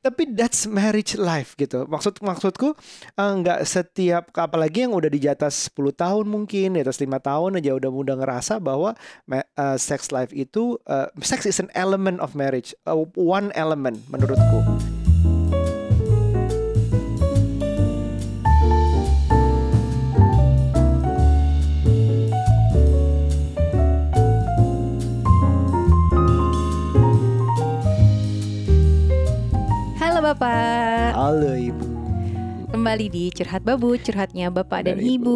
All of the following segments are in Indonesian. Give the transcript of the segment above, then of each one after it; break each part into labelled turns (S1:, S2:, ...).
S1: tapi that's marriage life gitu. Maksud maksudku eh, nggak setiap apalagi yang udah di atas 10 tahun mungkin, di atas lima tahun aja udah udah ngerasa bahwa eh, sex life itu eh, sex is an element of marriage, eh, one element menurutku.
S2: Bapak,
S1: Halo Ibu.
S2: kembali di Curhat Babu, curhatnya Bapak dan,
S1: Dan
S2: Ibu.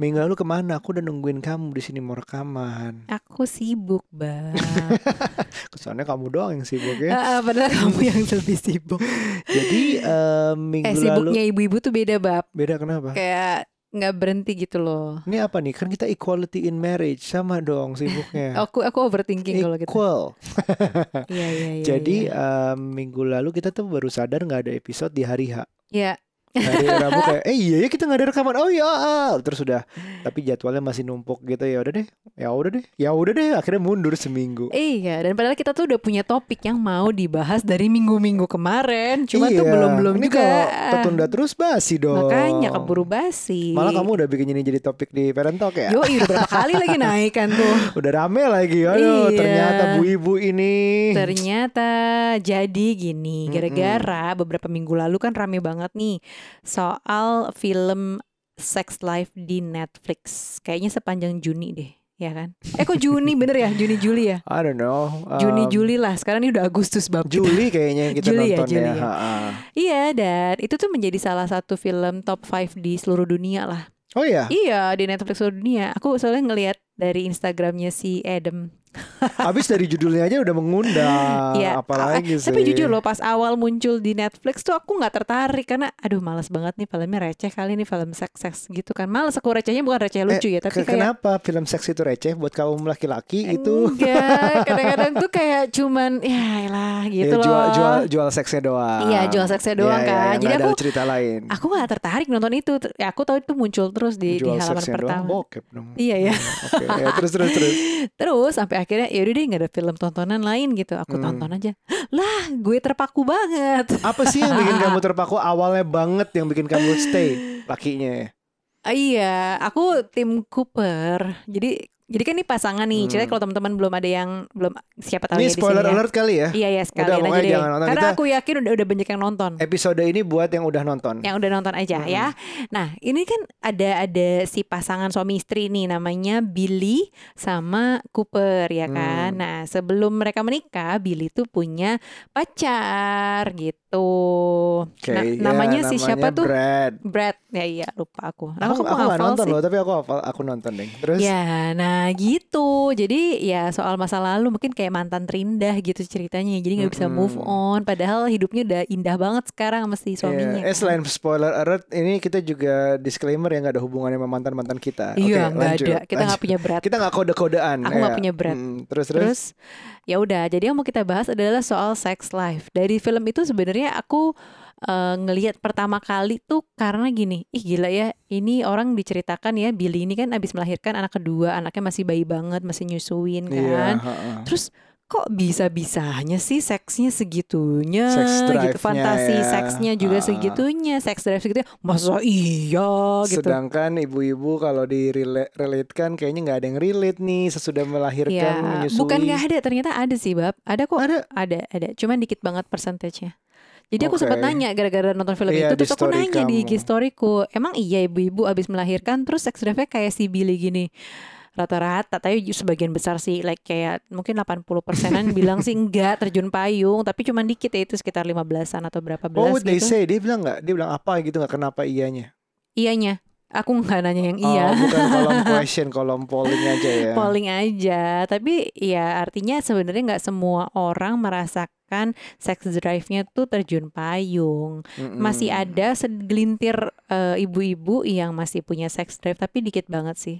S1: Minggu lalu ke mana? Aku udah nungguin kamu di sini mau rekaman.
S2: Aku sibuk, Bang.
S1: Kesannya kamu doang yang sibuk ya.
S2: Ah, padahal kamu yang lebih sibuk.
S1: Jadi eh, minggu
S2: Eh,
S1: lalu
S2: sibuknya ibu-ibu tuh beda, Bab.
S1: beda kenapa?
S2: Kayak nggak berhenti gitu loh.
S1: Ini apa nih? Kan kita equality in marriage sama dong sibuknya.
S2: Aku aku overthinking kalau gitu.
S1: Equal.
S2: Iya, iya, iya.
S1: Jadi
S2: iya.
S1: eh, minggu lalu kita tuh baru sadar nggak ada episode di hari H.
S2: ya,
S1: Hari Rabu kayak, eh iya ya kita nggak ada rekaman. Oh iya, ah. terus sudah. Tapi jadwalnya masih numpuk gitu ya udah deh, ya udah deh, ya udah deh. Akhirnya mundur seminggu.
S2: Iya, dan padahal kita tuh udah punya topik yang mau dibahas dari minggu-minggu kemarin. Cuma tuh
S1: Iya.
S2: belum-belum
S1: Ini
S2: juga.
S1: kalau tertunda terus basi dong.
S2: Makanya keburu basi.
S1: Malah kamu udah bikin ini jadi topik di Parent Talk ya?
S2: Yo, udah berapa kali lagi naik kan tuh.
S1: Udah rame lagi. Aduh,
S2: Iya.
S1: ternyata bu ibu ini.
S2: Ternyata jadi gini, gara-gara beberapa minggu lalu kan rame banget nih soal film Sex Life di Netflix. Kayaknya sepanjang Juni deh, ya kan? Eh kok Juni bener ya? Juni Juli ya?
S1: I don't know.
S2: Juni
S1: um,
S2: Juli lah. Sekarang ini udah Agustus bab. kita.
S1: Juli kayaknya yang kita
S2: Juli ya,
S1: nonton
S2: Juli
S1: ya.
S2: ya. Iya, dan itu tuh menjadi salah satu film top 5 di seluruh dunia lah.
S1: Oh ya,
S2: Iya, di Netflix seluruh dunia. Aku soalnya ngelihat dari Instagramnya si Adam.
S1: Habis dari judulnya aja udah mengundang.
S2: Iya,
S1: Apalagi
S2: eh,
S1: sih.
S2: Tapi jujur loh pas awal muncul di Netflix tuh aku nggak tertarik karena aduh males banget nih filmnya receh kali nih film seks-seks gitu kan. Males aku recehnya bukan receh lucu ya, tapi
S1: Eh,
S2: kayak
S1: kenapa film seks itu receh buat kaum laki-laki itu?
S2: enggak, kadang-kadang tuh kayak cuman ya lah gitu
S1: Ya,
S2: loh.
S1: jual jual jual seksnya doang.
S2: Iya, jual seksnya doang
S1: Iya, iya,
S2: kan.
S1: nggak
S2: Jadi
S1: ada
S2: aku-
S1: cerita lain.
S2: Aku nggak tertarik nonton itu. Ya, aku tahu itu muncul terus di, di halaman pertama.
S1: doang bokep dong.
S2: Iya ya.
S1: Oke, ya, terus terus terus.
S2: Terus sampai akhirnya ya udah deh nggak ada film tontonan lain gitu. Aku
S1: Hmm.
S2: tonton aja. Lah, gue terpaku banget.
S1: Apa sih yang bikin kamu terpaku awalnya banget yang bikin kamu stay lakinya ya?
S2: Iya, aku tim Cooper. Jadi jadi kan ini pasangan nih.
S1: Hmm.
S2: Ceritanya kalau teman-teman belum ada yang belum siapa tahu
S1: Ini
S2: ya di
S1: spoiler
S2: sini ya.
S1: alert kali ya.
S2: Iya ya sekalian
S1: pokoknya
S2: aja deh.
S1: jangan nonton.
S2: Karena
S1: Kita-
S2: aku yakin udah udah banyak yang nonton.
S1: Episode ini buat yang udah nonton.
S2: Yang udah nonton aja
S1: Hmm.
S2: ya. Nah, ini kan ada ada si pasangan suami istri nih namanya Billy sama Cooper ya kan.
S1: Hmm.
S2: Nah, sebelum mereka menikah, Billy tuh punya pacar gitu.
S1: Oke,
S2: Nah,
S1: ya,
S2: namanya si siapa tuh?
S1: Brad.
S2: Brad. Ya iya, lupa aku. Nah,
S1: Aku,
S2: kok
S1: aku gak nonton
S2: sih?
S1: loh, tapi aku hafal, aku nonton deh. Terus
S2: Ya, nah gitu. Jadi ya soal masa lalu mungkin kayak mantan terindah gitu ceritanya. Jadi nggak bisa move on. Padahal hidupnya udah indah banget sekarang sama si suaminya.
S1: Iya. Eh
S2: kan.
S1: selain spoiler alert, ini kita juga disclaimer yang gak ada hubungannya sama mantan mantan kita.
S2: Iya,
S1: Oke,
S2: nggak ada. Kita nggak punya berat.
S1: Kita nggak kode kodean.
S2: Aku nggak punya berat.
S1: terus terus.
S2: Terus ya udah. Jadi yang mau kita bahas adalah soal sex life. Dari film itu sebenarnya aku eh, ngelihat pertama kali tuh karena gini, ih gila ya, ini orang diceritakan ya Billy ini kan abis melahirkan anak kedua, anaknya masih bayi banget, masih nyusuin
S1: Iya,
S2: kan.
S1: ha-ha.
S2: Terus kok bisa-bisanya sih seksnya segitunya
S1: Sex
S2: gitu fantasi
S1: ya.
S2: seksnya juga
S1: Ah.
S2: segitunya seks drive segitunya masa iya gitu
S1: Sedangkan ibu-ibu kalau di relate kan kayaknya nggak ada yang relate nih sesudah melahirkan
S2: ya
S1: menyusui.
S2: bukan nggak ada ternyata ada sih bab ada kok
S1: Ada.
S2: ada ada cuman dikit banget persentasenya jadi aku
S1: Oke.
S2: sempat nanya gara-gara nonton film
S1: Iya,
S2: itu
S1: di
S2: terus aku nanya di
S1: kamu.
S2: IG storyku emang iya ibu-ibu abis melahirkan terus seks drive-nya kayak si Billy gini rata-rata tapi sebagian besar sih like kayak mungkin 80 persenan bilang sih enggak terjun payung tapi cuma dikit ya itu sekitar 15-an atau berapa
S1: Oh,
S2: belas
S1: they
S2: gitu
S1: say dia bilang nggak? Dia bilang apa gitu nggak kenapa iyanya?
S2: Iyanya. Aku nggak nanya yang iya.
S1: Oh, bukan kolom question, kolom polling aja ya.
S2: Polling aja. Tapi ya artinya sebenarnya nggak semua orang merasakan sex drive-nya tuh terjun payung.
S1: Mm-mm.
S2: Masih ada segelintir eh, ibu-ibu yang masih punya sex drive tapi dikit banget sih.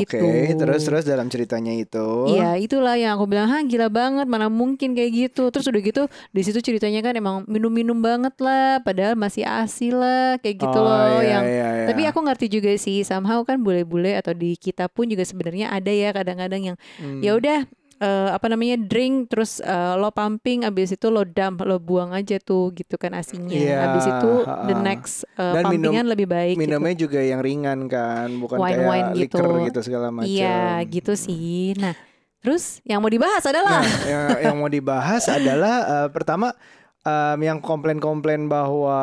S1: Oke,
S2: gitu.
S1: terus terus dalam ceritanya itu.
S2: Iya, itulah yang aku bilang, "Hah, gila banget, mana mungkin kayak gitu." Terus udah gitu di situ ceritanya kan emang minum-minum banget lah, padahal masih asi lah kayak gitu
S1: Oh,
S2: loh
S1: iya,
S2: yang
S1: iya, iya.
S2: Tapi aku ngerti juga sih somehow kan bule-bule atau di kita pun juga sebenarnya ada ya kadang-kadang yang
S1: Hmm.
S2: ya udah eh, apa namanya drink terus eh, lo pumping abis itu lo dump lo buang aja tuh gitu kan asinya
S1: Iya,
S2: abis itu the next eh,
S1: Dan minum-
S2: pumpingan lebih baik gitu.
S1: Minumnya juga yang ringan kan, bukan
S2: Wine-wine
S1: kayak
S2: gitu.
S1: liquor gitu segala macam.
S2: iya gitu sih nah terus yang mau dibahas adalah
S1: Nah, yang, yang mau dibahas adalah eh, pertama em, yang komplain-komplain bahwa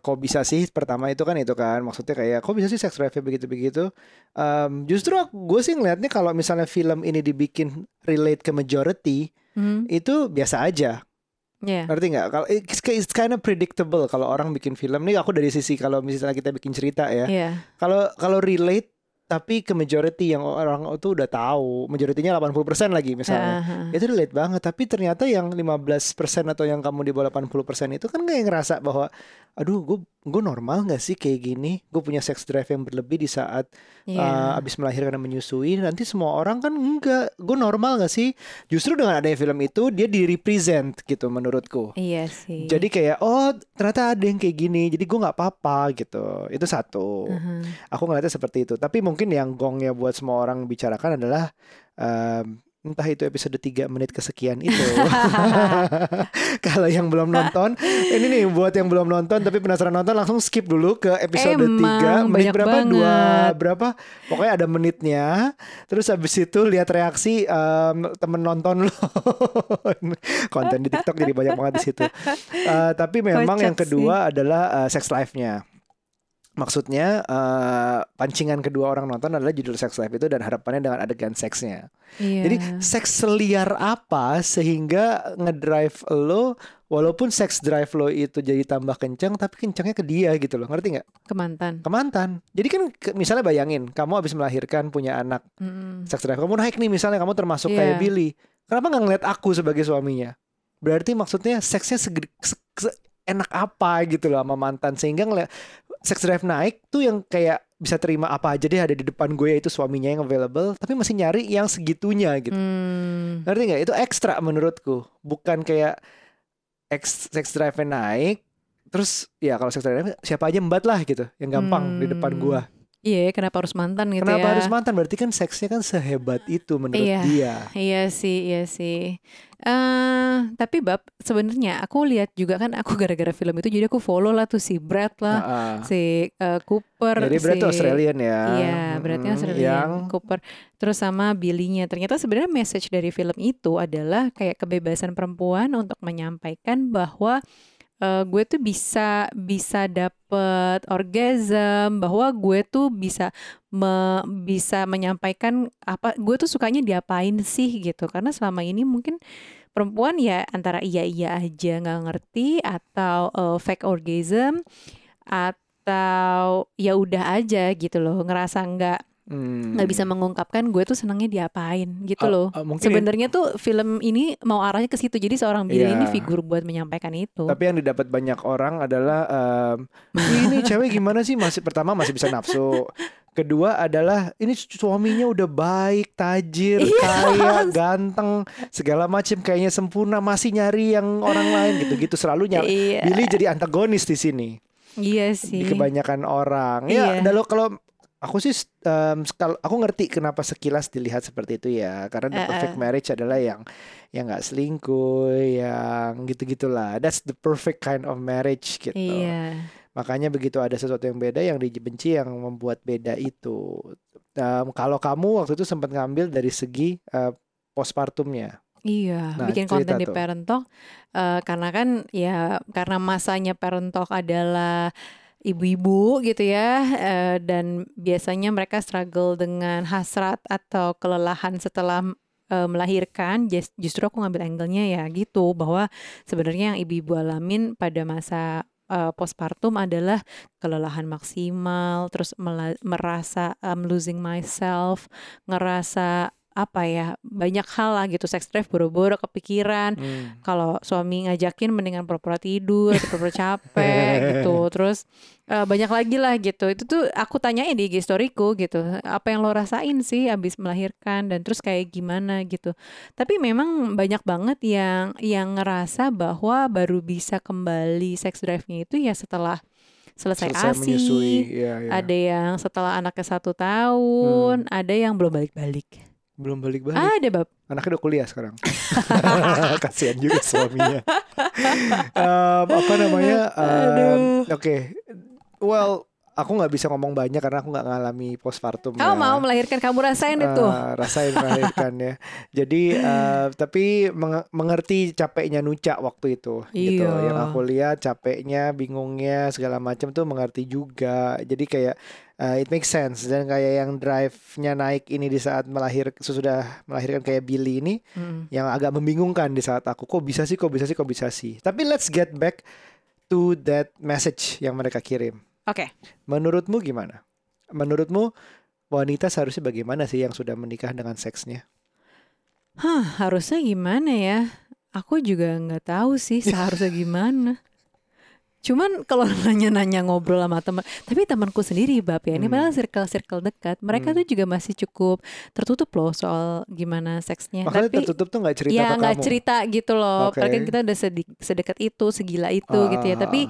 S1: kok bisa sih pertama itu kan itu kan maksudnya kayak kok bisa sih sex drive begitu-begitu. Em, justru gue sih ngelihatnya kalau misalnya film ini dibikin relate ke majority
S2: Hmm,
S1: itu biasa aja.
S2: ya
S1: Ngerti nggak? Kalau it's, it's kind of predictable kalau orang bikin film nih aku dari sisi kalau misalnya kita bikin cerita ya.
S2: Iya.
S1: Kalau kalau relate tapi ke majority yang orang itu udah tahu, majoritinya 80% lagi misalnya.
S2: Ah.
S1: Itu relate banget, tapi ternyata yang 15% atau yang kamu di bawah 80% itu kan kayak ngerasa bahwa aduh gue gue normal nggak sih kayak gini? Gue punya sex drive yang berlebih di saat
S2: Iya.
S1: uh, abis melahirkan dan menyusui. Nanti semua orang kan enggak, gue normal nggak sih? Justru dengan adanya film itu dia di represent gitu menurutku.
S2: Iya sih.
S1: Jadi kayak oh ternyata ada yang kayak gini, jadi gue nggak apa-apa gitu. Itu satu.
S2: Aha.
S1: Aku ngeliatnya seperti itu. Tapi mungkin yang gongnya buat semua orang bicarakan adalah em, entah itu episode 3 menit kesekian itu. Kalau yang belum nonton, ini nih buat yang belum nonton tapi penasaran nonton langsung skip dulu ke episode
S2: Emang,
S1: 3 menit berapa? Dua
S2: banget.
S1: berapa? Pokoknya ada menitnya. Terus habis itu lihat reaksi em, temen nonton lo. Konten di TikTok jadi banyak banget di situ. Eh, tapi memang
S2: Kocak
S1: yang kedua adalah eh, sex life-nya. Maksudnya eh, pancingan kedua orang nonton adalah judul sex life itu dan harapannya dengan adegan seksnya.
S2: Iya.
S1: Jadi seks seliar apa sehingga ngedrive lo walaupun sex drive lo itu jadi tambah kencang tapi kencangnya ke dia gitu loh. Ngerti nggak?
S2: ke mantan.
S1: Ke mantan. Jadi kan ke- misalnya bayangin kamu habis melahirkan punya anak
S2: Mm-mm.
S1: sex drive kamu naik nih misalnya kamu termasuk
S2: Iya.
S1: kayak Billy. Kenapa nggak ngeliat aku sebagai suaminya? Berarti maksudnya seksnya segede, se- se- enak apa gitu loh sama mantan sehingga ngeliat sex drive naik tuh yang kayak bisa terima apa aja deh ada di depan gue yaitu suaminya yang available tapi masih nyari yang segitunya gitu.
S2: Hmm.
S1: Ngerti nggak? Itu ekstra menurutku. Bukan kayak ex, sex drive naik terus ya kalau sex drive siapa aja mbat lah gitu yang gampang di depan
S2: Hmm. Iya, kenapa harus mantan gitu
S1: Kenapa
S2: ya?
S1: harus mantan? Berarti kan seksnya kan sehebat itu menurut
S2: Iya.
S1: dia.
S2: Iya sih, iya sih. eh tapi bab sebenarnya aku lihat juga kan aku gara-gara film itu jadi aku follow lah tuh si Brad lah,
S1: Heeh.
S2: si eh, Cooper,
S1: Jadi berarti
S2: si
S1: Australian ya.
S2: Iya,
S1: Mm-mm.
S2: Australian
S1: Yang
S2: Cooper. Terus sama Billy-nya. Ternyata sebenarnya message dari film itu adalah kayak kebebasan perempuan untuk menyampaikan bahwa eh, gue tuh bisa bisa dapet orgasm, bahwa gue tuh bisa me- bisa menyampaikan apa gue tuh sukanya diapain sih gitu. Karena selama ini mungkin perempuan ya antara iya-iya aja nggak ngerti atau eh, fake orgasm atau ya udah aja gitu loh ngerasa nggak
S1: hmm.
S2: nggak bisa mengungkapkan gue tuh senangnya diapain gitu
S1: Oh,
S2: loh.
S1: oh, mungkin
S2: Sebenarnya tuh film ini mau arahnya ke situ. Jadi seorang Billy
S1: Iya.
S2: ini figur buat menyampaikan itu.
S1: Tapi yang didapat banyak orang adalah em, ini cewek gimana sih masih pertama masih bisa nafsu. Kedua adalah ini suaminya udah baik, tajir,
S2: Iya.
S1: kaya, ganteng, segala macam kayaknya sempurna, masih nyari yang orang lain gitu-gitu selalu nyari.
S2: Iya.
S1: Billy jadi antagonis di sini
S2: Iya
S1: di
S2: sih.
S1: kebanyakan orang.
S2: Iya.
S1: Ya, kalau aku sih em, sekal- aku ngerti kenapa sekilas dilihat seperti itu ya, karena the perfect marriage adalah yang yang nggak selingkuh, yang gitu-gitulah. That's the perfect kind of marriage gitu.
S2: Iya.
S1: Makanya begitu ada sesuatu yang beda yang dibenci yang membuat beda itu. Em, kalau kamu waktu itu sempat ngambil dari segi eh, postpartumnya.
S2: Iya,
S1: Nah,
S2: bikin konten di
S1: tuh.
S2: Parent Talk eh, karena kan ya karena masanya Parent Talk adalah ibu-ibu gitu ya eh, dan biasanya mereka struggle dengan hasrat atau kelelahan setelah eh, melahirkan. Justru aku ngambil angle-nya ya gitu bahwa sebenarnya yang ibu-ibu alamin pada masa eh, postpartum adalah kelelahan maksimal terus merasa I'm losing myself ngerasa apa ya banyak hal lah gitu. Sex drive boro-boro kepikiran.
S1: Hmm.
S2: kalau suami ngajakin mendingan pura-pura tidur atau pura-pura capek gitu. Terus eh, banyak lagi lah gitu. Itu tuh aku tanyain di IG storyku gitu. Apa yang lo rasain sih abis melahirkan dan terus kayak gimana gitu? Tapi memang banyak banget yang yang ngerasa bahwa baru bisa kembali sex drive-nya itu ya setelah selesai,
S1: Selesai
S2: ASI
S1: menyusui. Iya, iya.
S2: ada yang setelah anaknya satu tahun ada yang belum balik-balik
S1: Belum balik-balik.
S2: Ada bab.
S1: Anaknya udah kuliah sekarang. Kasihan juga suaminya. Em, apa namanya? em, Oke. Well, aku nggak bisa ngomong banyak karena aku nggak ngalami postpartum.
S2: Kamu
S1: ya.
S2: mau melahirkan kamu rasain itu.
S1: Eh, rasain melahirkan ya. Jadi eh, tapi menge- mengerti capeknya Nuca waktu itu gitu.
S2: Iya.
S1: Yang aku lihat capeknya, bingungnya segala macam tuh mengerti juga. Jadi kayak eh, it makes sense dan kayak yang drive-nya naik ini di saat melahir sesudah melahirkan kayak Billy ini
S2: Mm.
S1: yang agak membingungkan di saat aku kok bisa sih kok bisa sih kok bisa sih. Tapi let's get back to that message yang mereka kirim.
S2: Oke.
S1: Menurutmu gimana? Menurutmu wanita seharusnya bagaimana sih yang sudah menikah dengan seksnya?
S2: Hah, harusnya gimana ya? Aku juga nggak tahu sih seharusnya gimana. Cuman kalau nanya-nanya ngobrol sama teman, tapi temanku sendiri bab ya, ini
S1: Hmm.
S2: padahal circle-circle dekat, mereka
S1: Hmm.
S2: tuh juga masih cukup tertutup loh soal gimana seksnya.
S1: Makanya
S2: tapi
S1: tertutup tuh nggak cerita
S2: ya
S1: ke
S2: nggak
S1: kamu.
S2: cerita gitu loh. Padahal kan kita udah sedekat itu, segila itu gitu ya.
S1: Ah,
S2: Tapi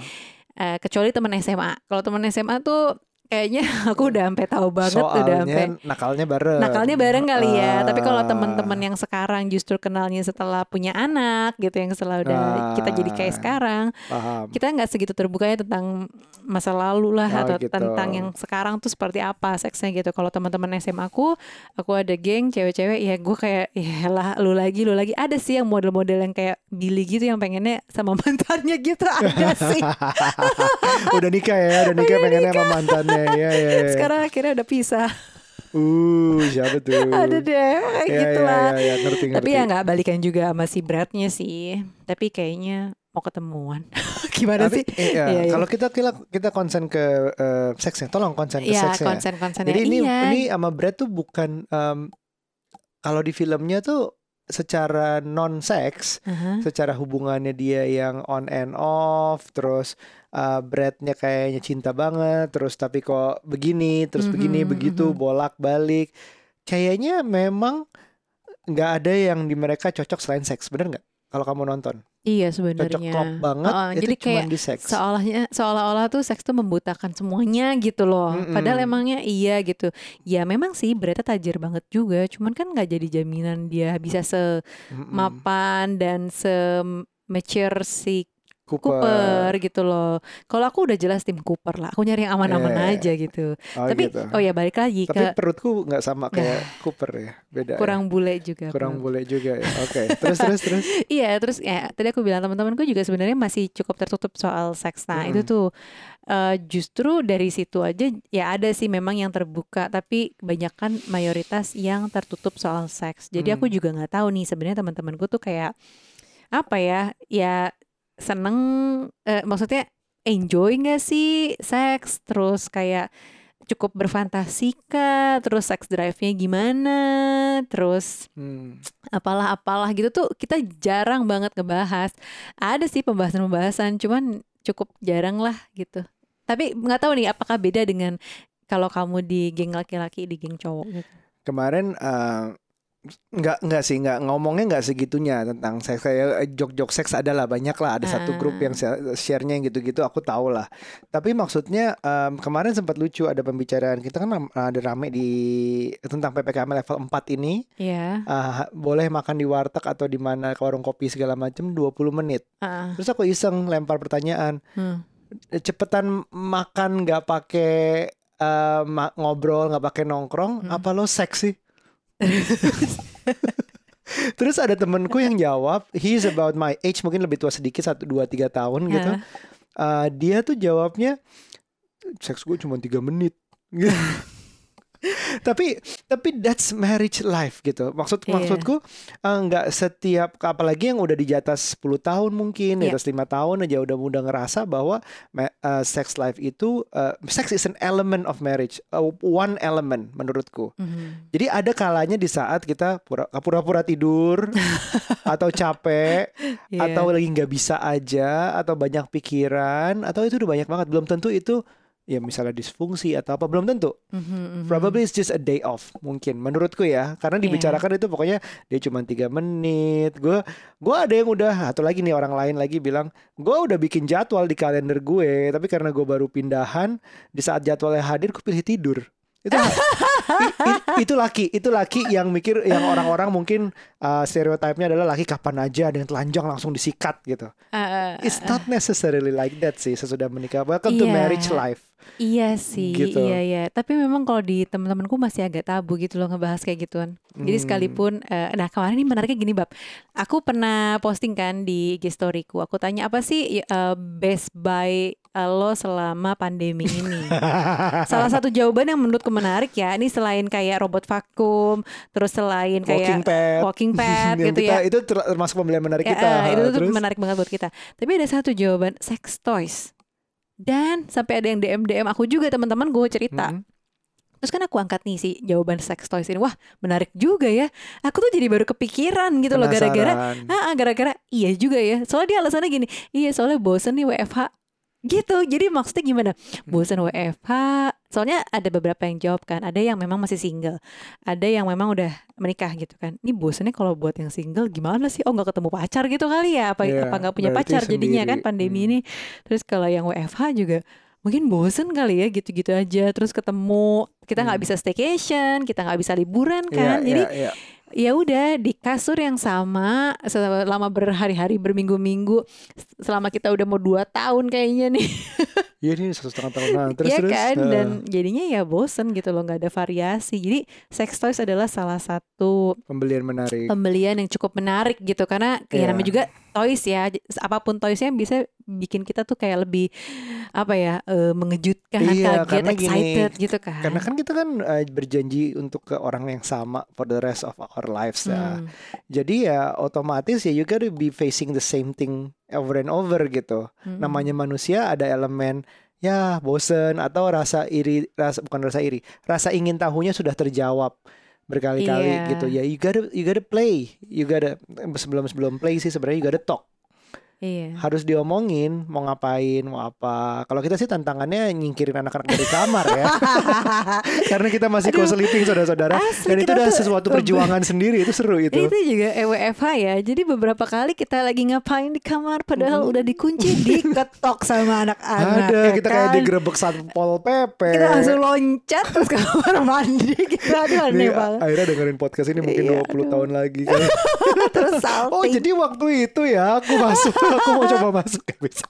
S2: eh, kecuali teman SMA. Kalau teman SMA tuh kayaknya aku udah sampai tahu banget tuh udah sampai
S1: soalnya nakalnya bareng.
S2: nakalnya bareng kali ya. Tapi kalau teman-teman yang sekarang justru kenalnya setelah punya anak gitu yang setelah udah kita jadi kayak sekarang,
S1: paham.
S2: kita nggak segitu terbukanya tentang masa lalu lah
S1: Oh,
S2: atau
S1: gitu.
S2: tentang yang sekarang tuh seperti apa seksnya gitu. Kalau teman-teman SMA aku, aku ada geng cewek-cewek ya gue kayak ya lah lu lagi lu lagi ada sih yang model-model yang kayak Billy gitu yang pengennya sama mantannya gitu ada sih.
S1: udah nikah ya, udah nikah pengennya sama mantannya. Ya, ya, ya.
S2: Sekarang akhirnya udah pisah.
S1: Uh, siapa tuh?
S2: ada deh kayak
S1: Ya,
S2: gitu
S1: ya,
S2: lah.
S1: ya, ya, ngerti, ngerti.
S2: Tapi ya nggak balikan juga sama si Bradnya sih. Tapi kayaknya mau ketemuan. Gimana
S1: Tapi,
S2: sih?
S1: iya,
S2: Iya, iya.
S1: kalau kita kita kita konsen ke eh, seksnya, tolong konsen ke
S2: Iya,
S1: seksnya.
S2: konsen-konsennya.
S1: Jadi ini
S2: iya.
S1: ini sama Brad tuh bukan em, kalau di filmnya tuh secara non seks,
S2: Aha.
S1: secara hubungannya dia yang on and off, terus uh, Bradnya kayaknya cinta banget, terus tapi kok begini, terus begini
S2: Mhm,
S1: begitu
S2: mhm.
S1: bolak balik, kayaknya memang nggak ada yang di mereka cocok selain seks, bener nggak? Kalau kamu nonton,
S2: Iya
S1: cocok
S2: sebenarnya.
S1: klop banget,
S2: Oh,
S1: itu
S2: jadi
S1: cuma
S2: kayak
S1: di seks.
S2: seolahnya seolah-olah tuh seks tuh membutakan semuanya gitu loh.
S1: Mm-mm.
S2: Padahal emangnya iya gitu. Ya memang sih Brad tajir banget juga. Cuman kan nggak jadi jaminan dia bisa
S1: Mm-mm.
S2: semapan dan se mature si
S1: Cooper.
S2: Cooper gitu loh. Kalau aku udah jelas tim Cooper lah. Aku nyari yang aman-aman
S1: Eh,
S2: aja gitu.
S1: Oh,
S2: Tapi
S1: gitu.
S2: oh ya balik lagi
S1: Tapi
S2: ke
S1: perutku nggak sama kayak Cooper ya, beda. ya.
S2: kurang bule juga.
S1: kurang
S2: Bang.
S1: boleh juga ya. Oke, terus terus terus.
S2: Iya, terus ya tadi aku bilang teman-temanku juga sebenarnya masih cukup tertutup soal seks. Nah, itu
S1: Mm-mm.
S2: tuh eh, justru dari situ aja ya ada sih memang yang terbuka, tapi kebanyakan mayoritas yang tertutup soal seks. Jadi aku
S1: Hmm.
S2: juga nggak tahu nih sebenarnya teman-temanku tuh kayak apa ya? Ya seneng eh, maksudnya enjoy nggak sih seks? Terus kayak cukup berfantasi kah? Terus sex drive-nya gimana? Terus
S1: Hmm.
S2: apalah apalah gitu tuh kita jarang banget ngebahas. Ada sih pembahasan-pembahasan, cuman cukup jarang lah gitu. Tapi nggak tahu nih apakah beda dengan kalau kamu di geng laki-laki di geng cowok gitu.
S1: Kemarin eh, nggak nggak sih nggak. Ngomongnya nggak segitunya tentang seks. Kayak eh, jok-jok seks adalah banyak lah. Ada satu grup yang
S2: Ah.
S1: share- share-nya yang gitu-gitu aku tahu lah. Tapi maksudnya em, kemarin sempat lucu ada pembicaraan. Kita kan ada rame di tentang ppkm level 4 ini.
S2: Iya.
S1: Ah, boleh makan di warteg atau di mana ke warung kopi segala macam 20 menit.
S2: Ah,
S1: terus aku iseng lempar pertanyaan.
S2: Hmm.
S1: cepetan makan nggak pakai eh, ma- ngobrol nggak pakai nongkrong
S2: Hmm.
S1: apa lo seks sih Terus ada temenku yang jawab, he's about my age, mungkin lebih tua sedikit, satu dua tiga tahun gitu. Uh, dia tuh jawabnya, seks gue cuma tiga menit. Gitu. tapi tapi that's marriage life gitu. Maksud
S2: Iya.
S1: maksudku uh, nggak setiap apalagi yang udah di atas 10 tahun mungkin, di
S2: Iya.
S1: atas lima tahun aja udah udah ngerasa bahwa uh, sex life itu uh, sex is an element of marriage, uh, one element menurutku.
S2: Mhm.
S1: Jadi ada kalanya di saat kita pura- pura-pura tidur atau capek
S2: Iya.
S1: atau lagi nggak bisa aja atau banyak pikiran atau itu udah banyak banget belum tentu itu ya misalnya disfungsi atau apa belum tentu
S2: Mhm, mhm.
S1: probably it's just a day off mungkin menurutku ya karena
S2: Iya.
S1: dibicarakan itu pokoknya dia cuma tiga menit gue gue ada yang udah atau lagi nih orang lain lagi bilang gue udah bikin jadwal di kalender gue tapi karena gue baru pindahan di saat jadwalnya hadir gue pilih tidur itu I- i- itu laki, itu laki yang mikir yang orang-orang mungkin uh, stereotipnya adalah laki kapan aja ada yang telanjang langsung disikat gitu.
S2: Eh,
S1: It's not necessarily like that sih sesudah menikah. Welcome to
S2: Iya.
S1: marriage life.
S2: Iya sih,
S1: Gitu.
S2: iya iya. Tapi memang kalau di teman-temanku masih agak tabu gitu loh ngebahas kayak gituan. Jadi
S1: Hmm.
S2: sekalipun, eh, nah kemarin ini menariknya gini bab. Aku pernah posting kan di IG storyku. Aku tanya apa sih eh, best buy lo selama pandemi ini? Salah satu jawaban yang menurutku menarik ya. Ini selain kayak robot vakum, terus selain
S1: Walking
S2: kayak
S1: pad.
S2: walking pad gitu
S1: kita,
S2: ya.
S1: Itu ter- termasuk pembelian menarik
S2: Ya,
S1: kita.
S2: itu tuh
S1: Terus?
S2: menarik banget buat kita. Tapi ada satu jawaban sex toys. Dan sampai ada yang DM DM aku juga teman-teman gue cerita.
S1: Mm-mm.
S2: Terus kan aku angkat nih si jawaban sex toys ini. Wah, menarik juga ya. Aku tuh jadi baru kepikiran gitu loh gara-gara
S1: Penasaran.
S2: Ah, ah, gara-gara iya juga ya. Soalnya dia alasannya gini, iya soalnya bosen nih WFH. Gitu. Jadi maksudnya gimana? Bosen WFH. Soalnya ada beberapa yang jawab kan. Ada yang memang masih single. Ada yang memang udah menikah gitu kan. Ini bosennya kalau buat yang single gimana sih? Oh nggak ketemu pacar gitu kali ya? Apa
S1: Iya,
S2: apa nggak punya pacar jadinya
S1: sendiri.
S2: kan pandemi
S1: Hmm.
S2: ini. Terus kalau yang WFH juga mungkin bosen kali ya gitu-gitu aja. Terus ketemu kita nggak
S1: Hmm.
S2: bisa staycation, kita nggak bisa liburan
S1: Iya,
S2: kan. Jadi
S1: iya, iya.
S2: Ya udah di kasur yang sama selama berhari-hari berminggu-minggu selama kita udah mau dua tahun kayaknya nih
S1: Iya ini satu setengah tahun nah, terus
S2: ya
S1: terus.
S2: kan
S1: Nah.
S2: dan jadinya ya bosen gitu loh nggak ada variasi jadi sex toys adalah salah satu
S1: pembelian menarik.
S2: pembelian yang cukup menarik gitu karena
S1: Iya.
S2: ya namanya juga toys ya apa pun toysnya bisa bikin kita tuh kayak lebih apa ya eh, mengejutkan
S1: Iya,
S2: kaget
S1: karena gini,
S2: excited gitu kan
S1: Karena kan kita kan eh, berjanji untuk ke orang yang sama for the rest of our lives ya.
S2: Hmm.
S1: Jadi ya otomatis ya you gotta be facing the same thing over and over gitu.
S2: Mm-mm.
S1: Namanya manusia ada elemen ya bosen atau rasa iri, rasa bukan rasa iri, rasa ingin tahunya sudah terjawab berkali-kali
S2: Iya.
S1: gitu ya. You gotta you gotta play, you gotta sebelum sebelum play sih sebenarnya you gotta talk.
S2: Iya
S1: Harus diomongin mau ngapain, mau apa. Kalau kita sih tantangannya nyingkirin anak-anak dari kamar ya. Karena kita masih
S2: Aduh.
S1: co-sleeping saudara-saudara dan itu
S2: kita
S1: udah sesuatu perjuangan sendiri itu seru itu.
S2: Itu juga EWFH ya. Jadi beberapa kali kita lagi ngapain di kamar padahal udah dikunci diketok sama anak-anak.
S1: Ada
S2: ya
S1: kita kayak
S2: kan?
S1: digerebek satpol pp.
S2: Kita langsung loncat terus ke kamar mandi gitu. Aduh
S1: Nih,
S2: aneh banget.
S1: akhirnya dengerin podcast ini mungkin
S2: Iya,
S1: 20 tahun lagi kan.
S2: terus salting.
S1: Oh jadi waktu itu ya aku masuk aku mau coba masuk Gak bisa.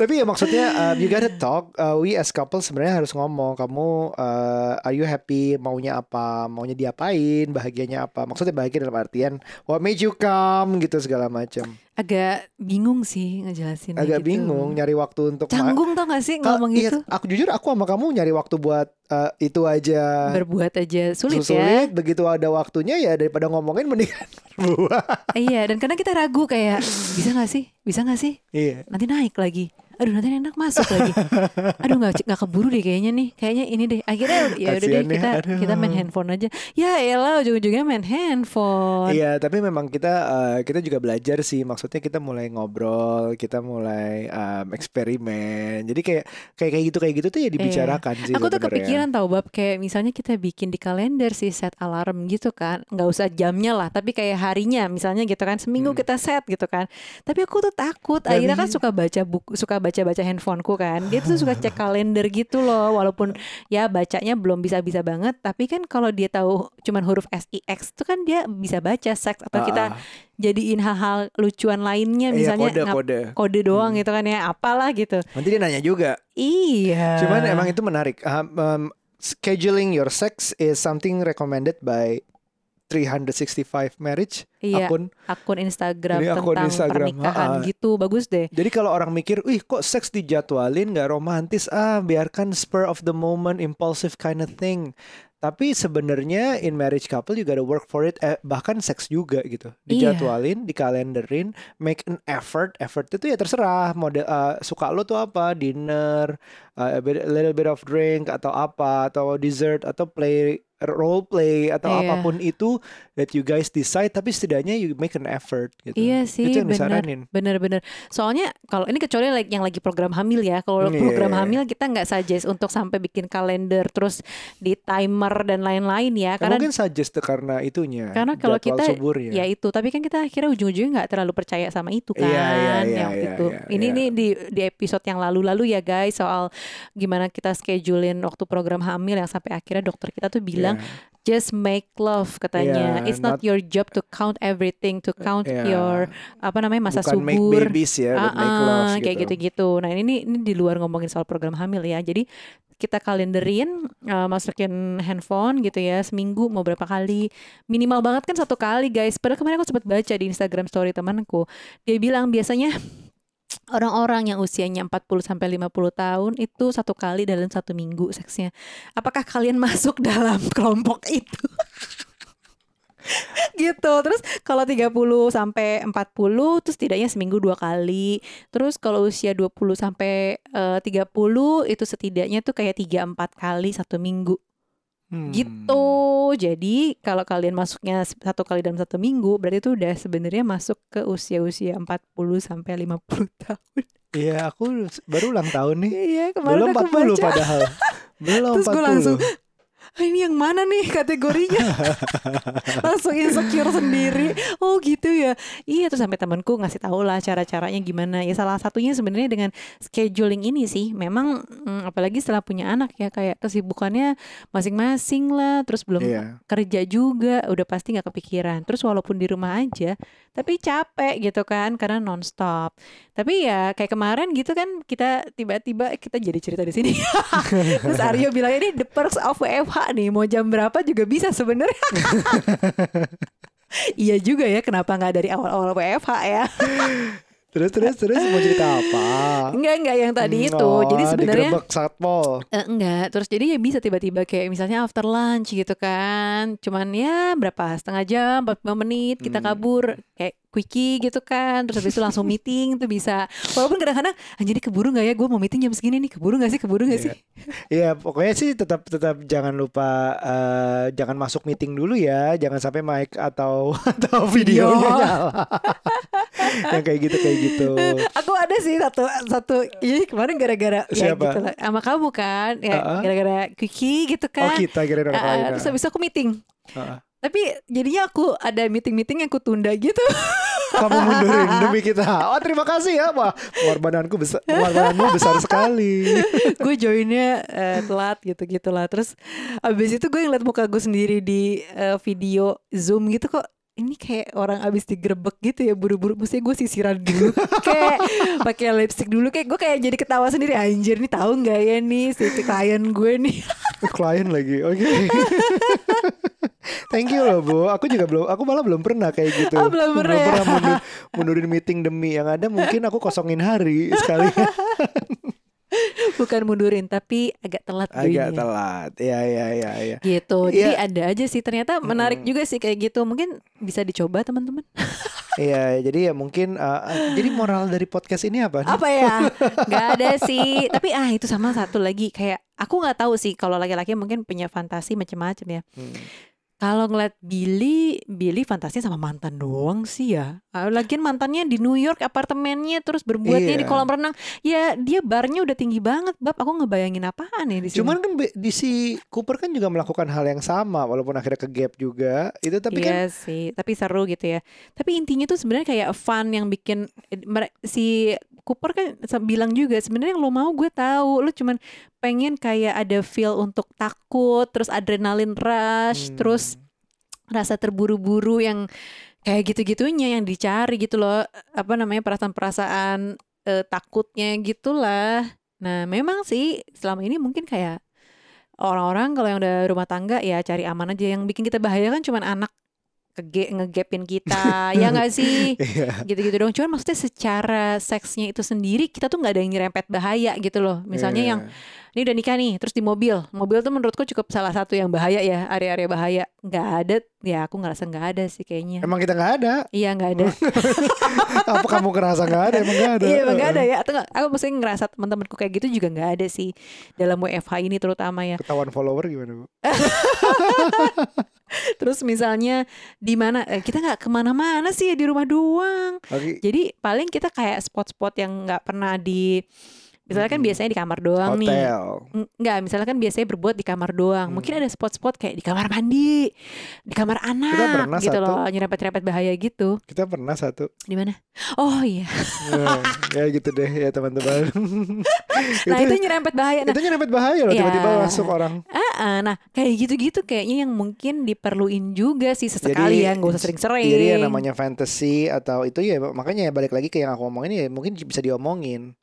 S1: Tapi ya maksudnya uh, you gotta talk. Uh, we as couple sebenarnya harus ngomong. Kamu uh, are you happy? Maunya apa? Maunya diapain? Bahagianya apa? Maksudnya bahagia dalam artian what made you come gitu segala macam.
S2: Agak bingung sih ngejelasin
S1: Agak
S2: gitu.
S1: bingung nyari waktu untuk
S2: Canggung tau gak sih
S1: Ka-
S2: ngomong
S1: iya,
S2: gitu?
S1: Aku jujur aku sama kamu nyari waktu buat uh, itu aja.
S2: Berbuat aja sulit,
S1: Sulit,
S2: ya.
S1: begitu ada waktunya ya daripada ngomongin mendingan berbuat.
S2: iya, dan kadang kita ragu kayak bisa gak sih? Bisa gak sih?
S1: Iya.
S2: Nanti naik lagi. Aduh nanti enak masuk lagi. Aduh nggak nggak keburu deh kayaknya nih. Kayaknya ini deh. Akhirnya ya udah deh
S1: ya,
S2: kita
S1: aduh.
S2: kita main handphone aja. Ya elah ujung-ujungnya main handphone.
S1: Iya, tapi memang kita uh, kita juga belajar sih. Maksudnya kita mulai ngobrol, kita mulai um, eksperimen. Jadi kayak kayak kayak gitu kayak gitu tuh ya dibicarakan sih.
S2: Iya. Aku tuh kepikiran tau bab kayak misalnya kita bikin di kalender sih set alarm gitu kan nggak usah jamnya lah tapi kayak harinya misalnya gitu kan seminggu
S1: Hmm.
S2: kita set gitu kan tapi aku tuh takut akhirnya kan suka baca buku suka baca baca handphoneku kan dia tuh suka cek kalender gitu loh walaupun ya bacanya belum bisa bisa banget tapi kan kalau dia tahu cuman huruf S I X itu kan dia bisa baca seks atau kita
S1: Ah,
S2: jadiin hal-hal lucuan lainnya
S1: iya,
S2: misalnya
S1: kode
S2: ngap-
S1: kode.
S2: kode doang
S1: Hmm.
S2: gitu kan ya apalah gitu
S1: Nanti dia nanya juga.
S2: iya
S1: Cuman emang itu menarik. Um, um, scheduling your sex is something recommended by 365 marriage
S2: Iya.
S1: akun.
S2: akun Instagram
S1: Ini akun
S2: tentang
S1: Instagram,
S2: pernikahan
S1: ha-ha.
S2: gitu bagus deh
S1: Jadi kalau orang mikir, "Wih, kok seks dijadwalin nggak romantis ah, biarkan spur of the moment impulsive kind of thing." Tapi sebenarnya in marriage couple you gotta work for it eh, bahkan seks juga gitu.
S2: Iya.
S1: Dijadwalin, dikalenderin, make an effort. Effort itu ya terserah model eh, suka lo tuh apa, dinner, eh, a, bit- a little bit of drink atau apa atau dessert atau play role play atau
S2: Iya.
S1: apa pun itu that you guys decide tapi setidaknya you make an effort gitu.
S2: Iya sih,
S1: Itu yang disaranin.
S2: bener-bener soalnya kalau ini kecuali like yang lagi program hamil ya kalau
S1: Iya.
S2: program hamil kita nggak suggest untuk sampai bikin kalender terus di timer dan lain-lain
S1: Ya,
S2: ya karena
S1: mungkin suggest karena itunya.
S2: Karena kalau kita
S1: suburnya.
S2: ya itu tapi kan kita akhirnya ujung-ujungnya nggak terlalu percaya sama itu kan
S1: Iya, iya, iya,
S2: yang
S1: iya,
S2: itu
S1: iya,
S2: ini
S1: iya.
S2: nih di di episode yang lalu-lalu ya guys soal gimana kita schedulein waktu program hamil yang sampai akhirnya dokter kita tuh bilang bilang just make love katanya.
S1: Yeah,
S2: It's not,
S1: not-
S2: your job to count everything, to count
S1: Yeah.
S2: your apa namanya masa
S1: Bukan make
S2: subur.
S1: babies ya, but make
S2: Ah,
S1: love
S2: kayak
S1: gitu.
S2: gitu-gitu. Nah ini ini di luar ngomongin soal program hamil ya. Jadi kita kalenderin, uh, masukin handphone gitu ya, seminggu mau berapa kali. Minimal banget kan satu kali guys. Padahal kemarin aku sempat baca di Instagram story temanku. Dia bilang biasanya orang-orang yang usianya 40 sampai 50 tahun itu satu kali dalam satu minggu seksnya. Apakah kalian masuk dalam kelompok itu? gitu terus kalau 30 sampai 40 terus setidaknya seminggu dua kali terus kalau usia 20 sampai eh, 30 itu setidaknya tuh kayak 3 4 kali satu minggu
S1: Hmm.
S2: gitu jadi kalau kalian masuknya satu kali dalam satu minggu berarti itu udah sebenarnya masuk ke usia-usia 40 sampai 50 tahun
S1: Iya, aku baru ulang tahun nih.
S2: iya kemarin
S1: Belum
S2: aku
S1: 40
S2: baca
S1: padahal. Belum
S2: Terus
S1: 40.
S2: gue langsung, "Ah, ini yang mana nih kategorinya? Langsung insecure sendiri. Oh gitu ya. Iya terus sampai temanku ngasih tahu lah cara-caranya gimana. Ya salah satunya sebenarnya dengan scheduling ini sih. Memang mm, apalagi setelah punya anak ya kayak kesibukannya masing-masing lah. Terus belum
S1: Iya.
S2: kerja juga udah pasti nggak kepikiran. Terus walaupun di rumah aja tapi capek gitu kan karena nonstop. Tapi ya kayak kemarin gitu kan kita tiba-tiba kita jadi cerita di sini. Terus Aryo bilang ini the perks of WFH nih mau jam berapa juga bisa sebenarnya. Iya juga ya kenapa nggak dari awal-awal WFH ya
S1: Terus terus terus mau cerita apa?
S2: enggak enggak yang tadi itu
S1: Oh,
S2: jadi sebenarnya
S1: satpol.
S2: Eh, enggak, terus jadi ya bisa tiba-tiba kayak misalnya after lunch gitu kan. Cuman ya berapa setengah jam, 45 menit kita
S1: Hmm.
S2: kabur kayak quickie gitu kan. Terus habis itu langsung meeting tuh bisa. Walaupun kadang-kadang anjir ini keburu nggak ya gue mau meeting jam segini nih. Keburu nggak sih? Keburu nggak
S1: Iya.
S2: sih?
S1: Iya, pokoknya sih tetap tetap jangan lupa eh, jangan masuk meeting dulu ya, jangan sampai mic atau atau videonya
S2: Video.
S1: nyala. Yang kayak gitu kayak gitu.
S2: Aku ada sih satu satu ini kemarin gara-gara ya gitu lah. Sama kamu kan. Ya
S1: Uh-uh.
S2: gara-gara quickie gitu
S1: Oh
S2: kan.
S1: kita kira orang
S2: Ah,
S1: lain.
S2: terus habis aku meeting.
S1: Ah.
S2: Tapi jadinya aku ada meeting-meeting yang aku tunda gitu.
S1: Kamu mundurin demi kita. Oh terima kasih ya, wah pengorbananku besar, pengorbananmu besar sekali.
S2: gue joinnya eh, telat gitu gitulah terus abis itu gue ngeliat muka gue sendiri di eh, video zoom gitu kok ini kayak orang abis digerebek gitu ya buru-buru mesti gue sisiran dulu kayak pakai lipstick dulu kayak gue kayak jadi ketawa sendiri anjir nih tahu nggak ya nih si klien gue nih
S1: Klien lagi, oke. Thank you loh Bu. Aku juga belum, aku malah belum pernah kayak gitu.
S2: Oh, belum pernah ya?
S1: mundur- mundurin meeting demi yang ada mungkin aku kosongin hari sekali.
S2: bukan mundurin tapi agak telat
S1: Agak telat. Ya ya ya ya.
S2: gitu jadi
S1: Iya.
S2: ada aja sih ternyata menarik juga sih kayak gitu mungkin bisa dicoba teman-teman
S1: Iya, jadi ya mungkin uh, jadi moral dari podcast ini apa?
S2: apa ya nggak ada sih tapi ah itu sama satu lagi kayak aku nggak tahu sih kalau laki-laki mungkin punya fantasi macam-macam ya
S1: Hmm.
S2: Kalau ngeliat Billy Billy fantasinya sama mantan doang sih ya Ah, lagian mantannya di New York apartemennya terus berbuatnya
S1: Iya.
S2: di kolam renang ya dia barnya udah tinggi banget bab aku ngebayangin apaan ya di sini
S1: Cuman kan di si Cooper kan juga melakukan hal yang sama walaupun akhirnya ke gap juga. Itu tapi kan
S2: Iya sih, tapi seru gitu ya. Tapi intinya tuh sebenarnya kayak fun yang bikin eh, si Cooper kan bilang juga sebenarnya yang lo mau gue tahu, lo cuman pengen kayak ada feel untuk takut, terus adrenalin rush,
S1: Hmm.
S2: terus rasa terburu-buru yang kayak gitu-gitunya yang dicari gitu loh, apa namanya perasaan-perasaan eh, takutnya gitulah. Nah, memang sih selama ini mungkin kayak orang-orang kalau yang udah rumah tangga ya cari aman aja yang bikin kita bahaya kan cuman anak ngegapin kita ya nggak sih
S1: Iya.
S2: gitu-gitu dong cuman maksudnya secara seksnya itu sendiri kita tuh nggak ada yang nyerempet bahaya gitu loh misalnya
S1: Iya.
S2: yang ini udah nikah nih terus di mobil mobil tuh menurutku cukup salah satu yang bahaya ya area-area bahaya nggak ada ya aku ngerasa nggak ada sih kayaknya
S1: Emang kita nggak ada.
S2: iya nggak ada
S1: Apa kamu ngerasa nggak ada? Emang nggak ada.
S2: iya emang nggak ada ya atau nggak aku maksudnya ngerasa teman-temanku kayak gitu juga nggak ada sih dalam WFH ini terutama ya
S1: Ketahuan follower gimana bu?
S2: terus misalnya di mana eh, kita nggak ke mana-mana sih ya di rumah doang
S1: Oke.
S2: Jadi paling kita kayak spot-spot yang nggak pernah di Misalnya kan
S1: Mm-mm.
S2: biasanya di kamar doang nih.
S1: Hotel.
S2: Eng- Enggak, misalnya kan biasanya berbuat di kamar doang.
S1: Hmm.
S2: Mungkin ada spot-spot kayak di kamar mandi, di kamar anak
S1: pernah
S2: gitu
S1: satu.
S2: loh, nyerempet-nyerempet bahaya gitu.
S1: Kita pernah satu.
S2: Di mana? Oh iya.
S1: ya, ya gitu deh ya teman-teman.
S2: Nah, itu nyerempet bahaya. Nah,
S1: itu nyerempet bahaya loh tiba-tiba
S2: Ya.
S1: masuk orang.
S2: ah, ah, nah kayak gitu-gitu kayaknya yang mungkin diperluin juga sih sesekali
S1: Jadi-
S2: ya, nggak usah sering-sering.
S1: Jadi yang namanya fantasy atau itu ya makanya ya balik lagi ke yang aku omongin ya mungkin bisa diomongin.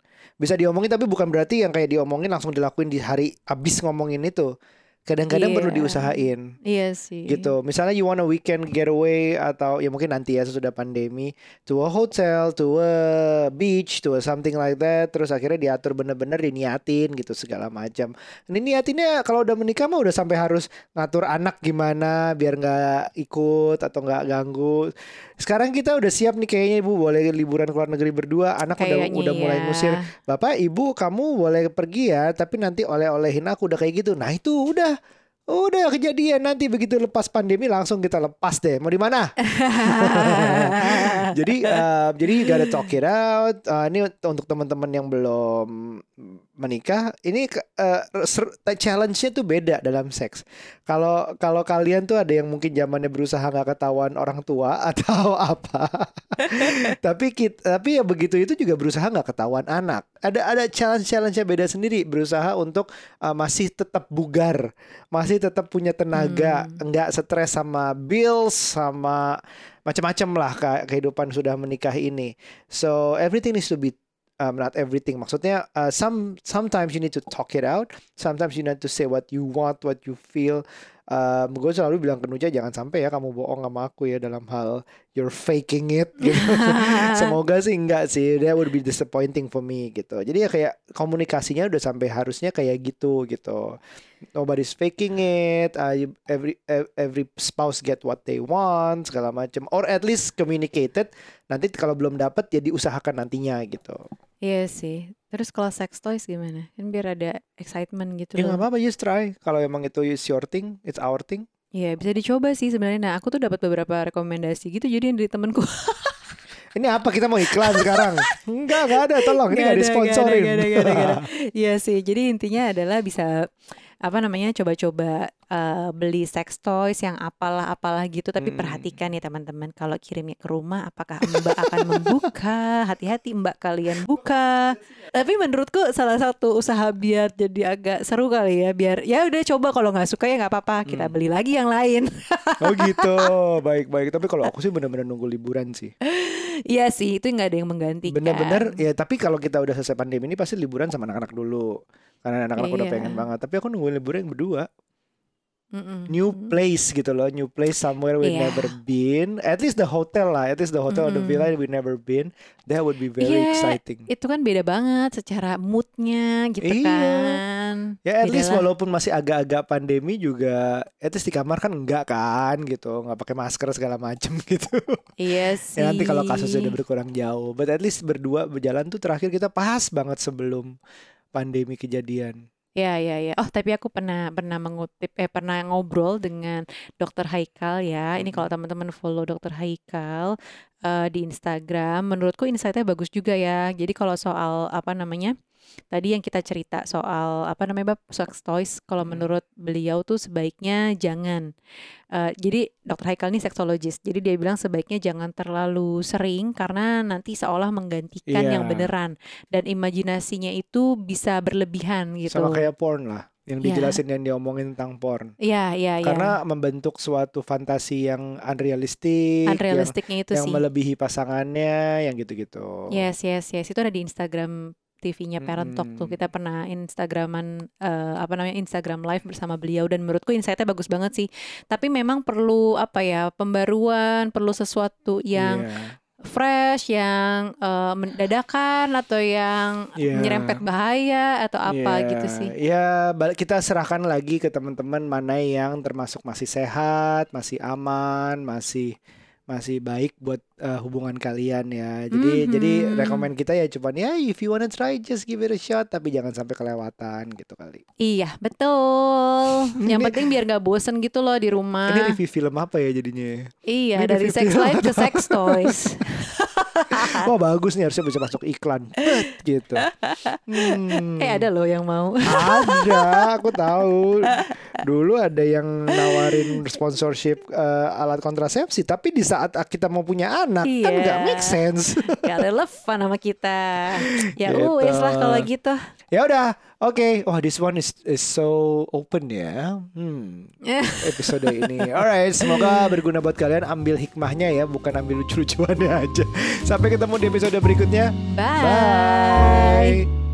S1: Bisa diomongin tapi bukan berarti yang kayak diomongin langsung dilakuin di hari abis ngomongin itu. Kadang-kadang
S2: Iya.
S1: perlu diusahain
S2: Iya sih.
S1: gitu. Misalnya you want a weekend getaway atau ya mungkin nanti ya sesudah pandemi to a hotel, to a beach, to a something like that. Terus akhirnya diatur bener-bener diniatin gitu segala macam. Ini niatinnya kalau udah menikah mah udah sampai harus ngatur anak gimana biar nggak ikut atau nggak ganggu. Sekarang kita udah siap nih kayaknya ibu boleh liburan ke luar negeri berdua. Anak udah
S2: Kayaknya
S1: udah mulai
S2: ya.
S1: ngusir. Bapak, ibu, kamu boleh pergi ya, tapi nanti oleh-olehin aku udah kayak gitu. Nah itu udah, udah kejadian nanti begitu lepas pandemi langsung kita lepas deh. Mau di mana? jadi, eh, jadi gotta talk it out. Eh, ini untuk teman-teman yang belum menikah, ini ser- challenge-nya tuh beda dalam seks. Kalau kalau kalian tuh ada yang mungkin zamannya berusaha nggak ketahuan orang tua atau apa, tapi kita, tapi ya begitu itu juga berusaha nggak ketahuan anak. Ada ada challenge challenge-nya beda sendiri. Berusaha untuk uh, masih tetap bugar, masih tetap punya tenaga,
S2: Hmm.
S1: nggak stres sama bills, sama macam-macam lah ke- kehidupan sudah menikah ini. So everything needs to be um, not everything. Maksudnya uh, some sometimes you need to talk it out. Sometimes you need to say what you want, what you feel. Um, gue selalu bilang ke Nuja jangan sampai ya kamu bohong sama aku ya dalam hal you're faking it gitu. Semoga sih enggak sih. That would be disappointing for me gitu. Jadi ya kayak komunikasinya udah sampai harusnya kayak gitu gitu. Nobody's faking it. Uh, every ev- every spouse get what they want segala macam. Or at least communicated. Nanti kalau belum dapat ya diusahakan nantinya gitu.
S2: Iya sih. Terus kalau sex toys gimana? Kan biar ada excitement gitu
S1: Ya
S2: loh.
S1: nggak apa-apa just try. Kalau emang itu is your thing, it's our thing.
S2: Iya bisa dicoba sih sebenarnya. Nah aku tuh dapat beberapa rekomendasi gitu. Jadi dari temenku.
S1: Ini apa kita mau iklan sekarang? Enggak, enggak ada. Tolong, ini
S2: Nggak
S1: enggak
S2: ada,
S1: disponsorin.
S2: Iya sih. Jadi intinya adalah bisa apa namanya coba-coba eh, beli sex toys yang apalah apalah gitu. Tapi
S1: Mm.
S2: perhatikan ya teman-teman kalau kirimnya ke rumah, apakah Mbak akan membuka? Hati-hati Mbak kalian buka. Tapi menurutku salah satu usaha biar jadi agak seru kali ya. Biar ya udah coba kalau nggak suka ya nggak apa-apa. Kita
S1: Hmm.
S2: beli lagi yang lain.
S1: Oh gitu, baik-baik. Tapi kalau aku sih benar-benar nunggu liburan sih.
S2: Iya sih itu nggak ada yang menggantikan.
S1: Bener-bener ya. Tapi kalau kita udah selesai pandemi ini pasti liburan sama anak-anak dulu. Karena anak-anak udah
S2: Iya.
S1: pengen banget. Tapi aku nungguin liburan yang berdua.
S2: Mm-mm.
S1: New place gitu loh, new place somewhere we
S2: Iya.
S1: never been. At least the hotel lah, at least the hotel or the villa we never been. That would be very
S2: Iya,
S1: exciting.
S2: Itu kan beda banget secara moodnya gitu
S1: Iya.
S2: kan.
S1: Ya at
S2: Beda
S1: least
S2: lah.
S1: walaupun masih agak-agak pandemi juga, at least di kamar kan enggak kan gitu, nggak pakai masker segala macem gitu.
S2: Iya sih.
S1: Ya nanti kalau kasusnya udah berkurang jauh, but at least berdua berjalan tuh terakhir kita pas banget sebelum pandemi kejadian.
S2: Ya ya ya. Oh tapi aku pernah pernah mengutip eh pernah ngobrol dengan Dokter Haikal ya. Ini kalau teman-teman follow Dokter Haikal eh, di Instagram, menurutku insight-nya bagus juga ya. Jadi kalau soal apa namanya? Tadi yang kita cerita soal apa namanya Bab, sex toys, kalau
S1: Mhm.
S2: menurut beliau tuh sebaiknya jangan. Eh, jadi Dokter Haikal ini seksologis. Jadi dia bilang sebaiknya jangan terlalu sering karena nanti seolah menggantikan yang
S1: Iya.
S2: beneran dan imajinasinya itu bisa berlebihan gitu.
S1: Sama kayak porn lah, yang
S2: Iya.
S1: dijelasin yang diomongin tentang porn.
S2: Iya, iya, iya.
S1: Karena membentuk suatu fantasi yang unrealistik, yang,
S2: unrealistiknya itu
S1: yang
S2: sih.
S1: melebihi pasangannya, yang gitu-gitu.
S2: Yes, yes, yes. Itu ada di Instagram TV-nya Parent Talk tuh.
S1: Mm-mm.
S2: Kita pernah Instagraman eh, apa namanya Instagram live bersama beliau dan menurutku insight-nya bagus banget sih. Tapi memang perlu apa ya pembaruan, perlu sesuatu yang
S1: Iya.
S2: fresh, yang eh, mendadakan atau yang
S1: Iya.
S2: menyerempet bahaya atau apa
S1: Iya,
S2: gitu sih.
S1: Ya, bal- kita serahkan lagi ke teman-teman mana yang termasuk masih sehat, masih aman, masih masih baik buat eh, hubungan kalian ya. Jadi jadi
S2: Mhm.
S1: rekomend kita ya cuman ya if you wanna try just give it a shot tapi jangan sampai kelewatan gitu kali.
S2: Iya, betul. Yang
S1: Ini-
S2: penting biar gak bosen gitu loh di rumah.
S1: Ini review film apa ya jadinya?
S2: Iya,
S1: Ini
S2: dari sex
S1: film.
S2: life ke sex toys.
S1: Wah bagus nih harusnya bisa masuk iklan Bet, gitu. Hmm.
S2: Eh ada loh yang mau.
S1: Ada, aku tahu. Dulu ada yang nawarin sponsorship eh, alat kontrasepsi, tapi di saat kita mau punya anak kan
S2: Iya.
S1: nggak make sense.
S2: Gak relevan sama kita. Ya
S1: Gitu.
S2: wes lah kalau gitu.
S1: ya udah, oke. Wah, this one is, is so open ya. Hmm. Episode ini. Alright, semoga berguna buat kalian. Ambil hikmahnya ya, bukan ambil lucu-lucuannya aja. Sampai ketemu di episode berikutnya.
S2: Bye.
S1: Bye.